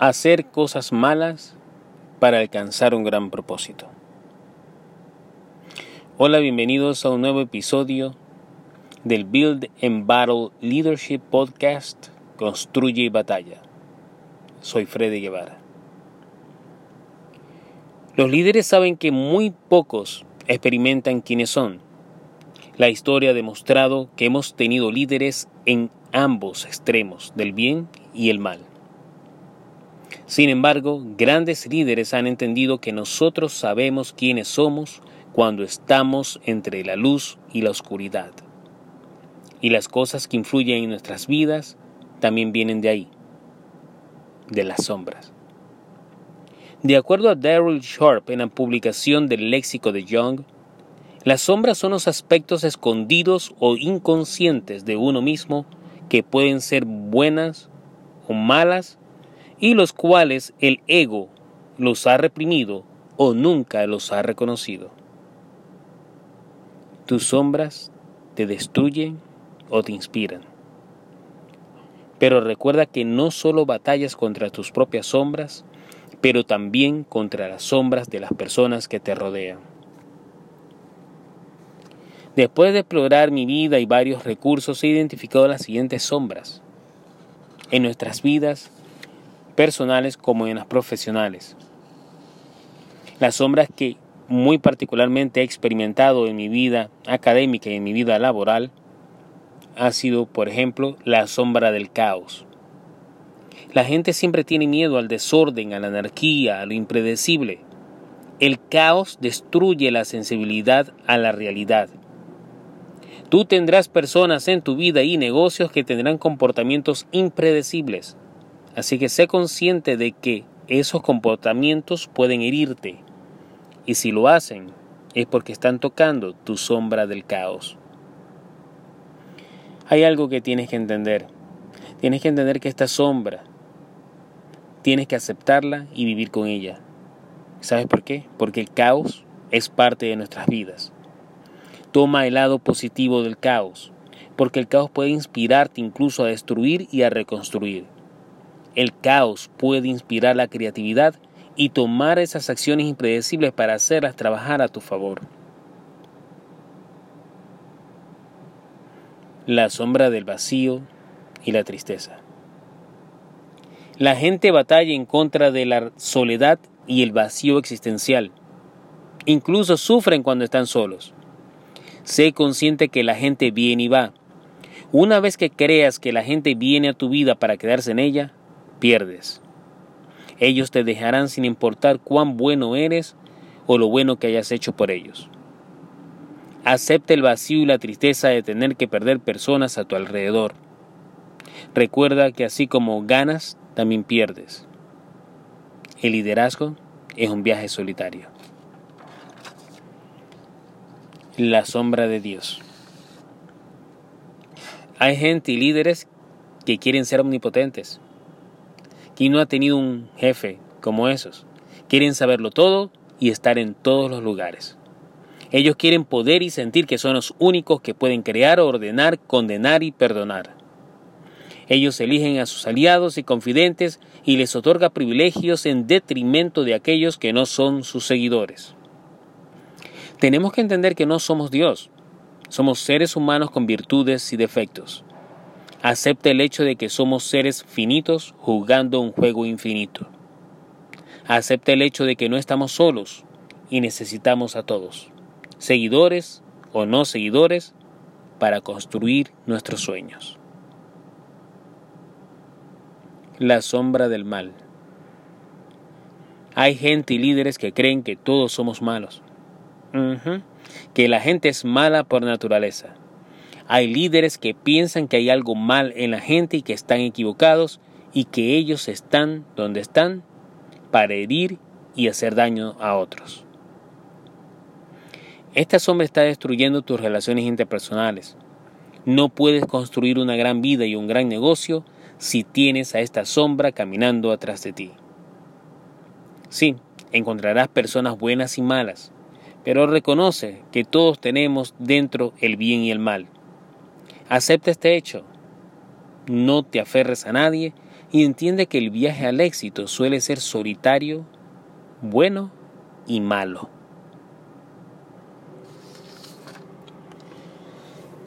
hacer cosas malas para alcanzar un gran propósito. Hola, bienvenidos a un nuevo episodio del Build and Battle Leadership Podcast Construye y Batalla. Soy Freddy Guevara. Los líderes saben que muy pocos experimentan quiénes son. La historia ha demostrado que hemos tenido líderes en ambos extremos del bien y el mal. Sin embargo, grandes líderes han entendido que nosotros sabemos quiénes somos cuando estamos entre la luz y la oscuridad. Y las cosas que influyen en nuestras vidas también vienen de ahí, de las sombras. De acuerdo a Daryl Sharp en la publicación del léxico de Young, las sombras son los aspectos escondidos o inconscientes de uno mismo que pueden ser buenas o malas y los cuales el ego los ha reprimido o nunca los ha reconocido. Tus sombras te destruyen o te inspiran. Pero recuerda que no solo batallas contra tus propias sombras, pero también contra las sombras de las personas que te rodean. Después de explorar mi vida y varios recursos, he identificado las siguientes sombras. En nuestras vidas personales como en las profesionales. Las sombras que muy particularmente he experimentado en mi vida académica y en mi vida laboral ha sido, por ejemplo, la sombra del caos. La gente siempre tiene miedo al desorden, a la anarquía, a lo impredecible. El caos destruye la sensibilidad a la realidad. Tú tendrás personas en tu vida y negocios que tendrán comportamientos impredecibles. Así que sé consciente de que esos comportamientos pueden herirte. Y si lo hacen, es porque están tocando tu sombra del caos. Hay algo que tienes que entender. Tienes que entender que esta sombra, tienes que aceptarla y vivir con ella. ¿Sabes por qué? Porque el caos es parte de nuestras vidas. Toma el lado positivo del caos, porque el caos puede inspirarte incluso a destruir y a reconstruir. El caos puede inspirar la creatividad y tomar esas acciones impredecibles para hacerlas trabajar a tu favor. La sombra del vacío y la tristeza. La gente batalla en contra de la soledad y el vacío existencial. Incluso sufren cuando están solos. Sé consciente que la gente viene y va. Una vez que creas que la gente viene a tu vida para quedarse en ella, pierdes. Ellos te dejarán sin importar cuán bueno eres o lo bueno que hayas hecho por ellos. Acepta el vacío y la tristeza de tener que perder personas a tu alrededor. Recuerda que así como ganas, también pierdes. El liderazgo es un viaje solitario la sombra de Dios. Hay gente y líderes que quieren ser omnipotentes. ¿Quién no ha tenido un jefe como esos? Quieren saberlo todo y estar en todos los lugares. Ellos quieren poder y sentir que son los únicos que pueden crear, ordenar, condenar y perdonar. Ellos eligen a sus aliados y confidentes y les otorga privilegios en detrimento de aquellos que no son sus seguidores. Tenemos que entender que no somos Dios, somos seres humanos con virtudes y defectos. Acepta el hecho de que somos seres finitos jugando un juego infinito. Acepta el hecho de que no estamos solos y necesitamos a todos, seguidores o no seguidores, para construir nuestros sueños. La sombra del mal. Hay gente y líderes que creen que todos somos malos que la gente es mala por naturaleza. Hay líderes que piensan que hay algo mal en la gente y que están equivocados y que ellos están donde están para herir y hacer daño a otros. Esta sombra está destruyendo tus relaciones interpersonales. No puedes construir una gran vida y un gran negocio si tienes a esta sombra caminando atrás de ti. Sí, encontrarás personas buenas y malas, pero reconoce que todos tenemos dentro el bien y el mal. Acepta este hecho. No te aferres a nadie y entiende que el viaje al éxito suele ser solitario, bueno y malo.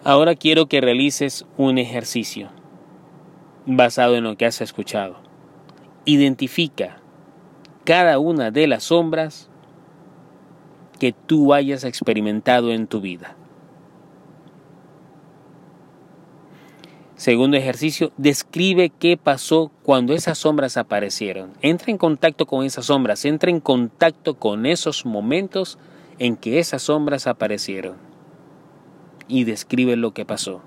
Ahora quiero que realices un ejercicio basado en lo que has escuchado. Identifica cada una de las sombras que tú hayas experimentado en tu vida. Segundo ejercicio, describe qué pasó cuando esas sombras aparecieron. Entra en contacto con esas sombras, entra en contacto con esos momentos en que esas sombras aparecieron. Y describe lo que pasó.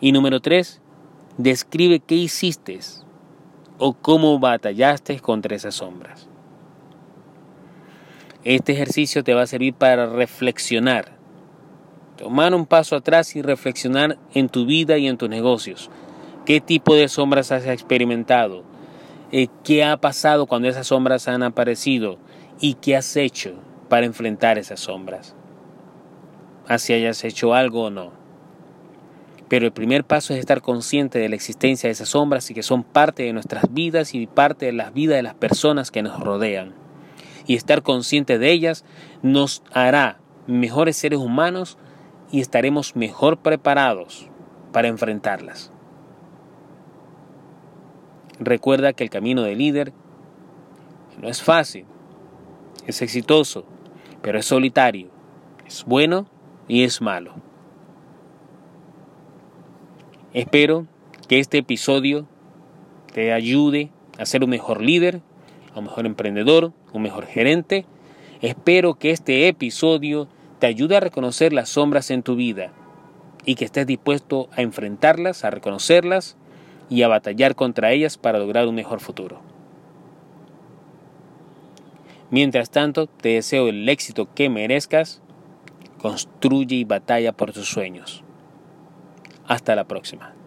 Y número tres, describe qué hiciste o cómo batallaste contra esas sombras. Este ejercicio te va a servir para reflexionar, tomar un paso atrás y reflexionar en tu vida y en tus negocios. ¿Qué tipo de sombras has experimentado? Eh, ¿Qué ha pasado cuando esas sombras han aparecido? ¿Y qué has hecho para enfrentar esas sombras? Así hayas hecho algo o no. Pero el primer paso es estar consciente de la existencia de esas sombras y que son parte de nuestras vidas y parte de las vidas de las personas que nos rodean. Y estar consciente de ellas nos hará mejores seres humanos y estaremos mejor preparados para enfrentarlas. Recuerda que el camino del líder no es fácil, es exitoso, pero es solitario, es bueno y es malo. Espero que este episodio te ayude a ser un mejor líder, un mejor emprendedor, un mejor gerente. Espero que este episodio te ayude a reconocer las sombras en tu vida y que estés dispuesto a enfrentarlas, a reconocerlas y a batallar contra ellas para lograr un mejor futuro. Mientras tanto, te deseo el éxito que merezcas. Construye y batalla por tus sueños. Hasta la próxima.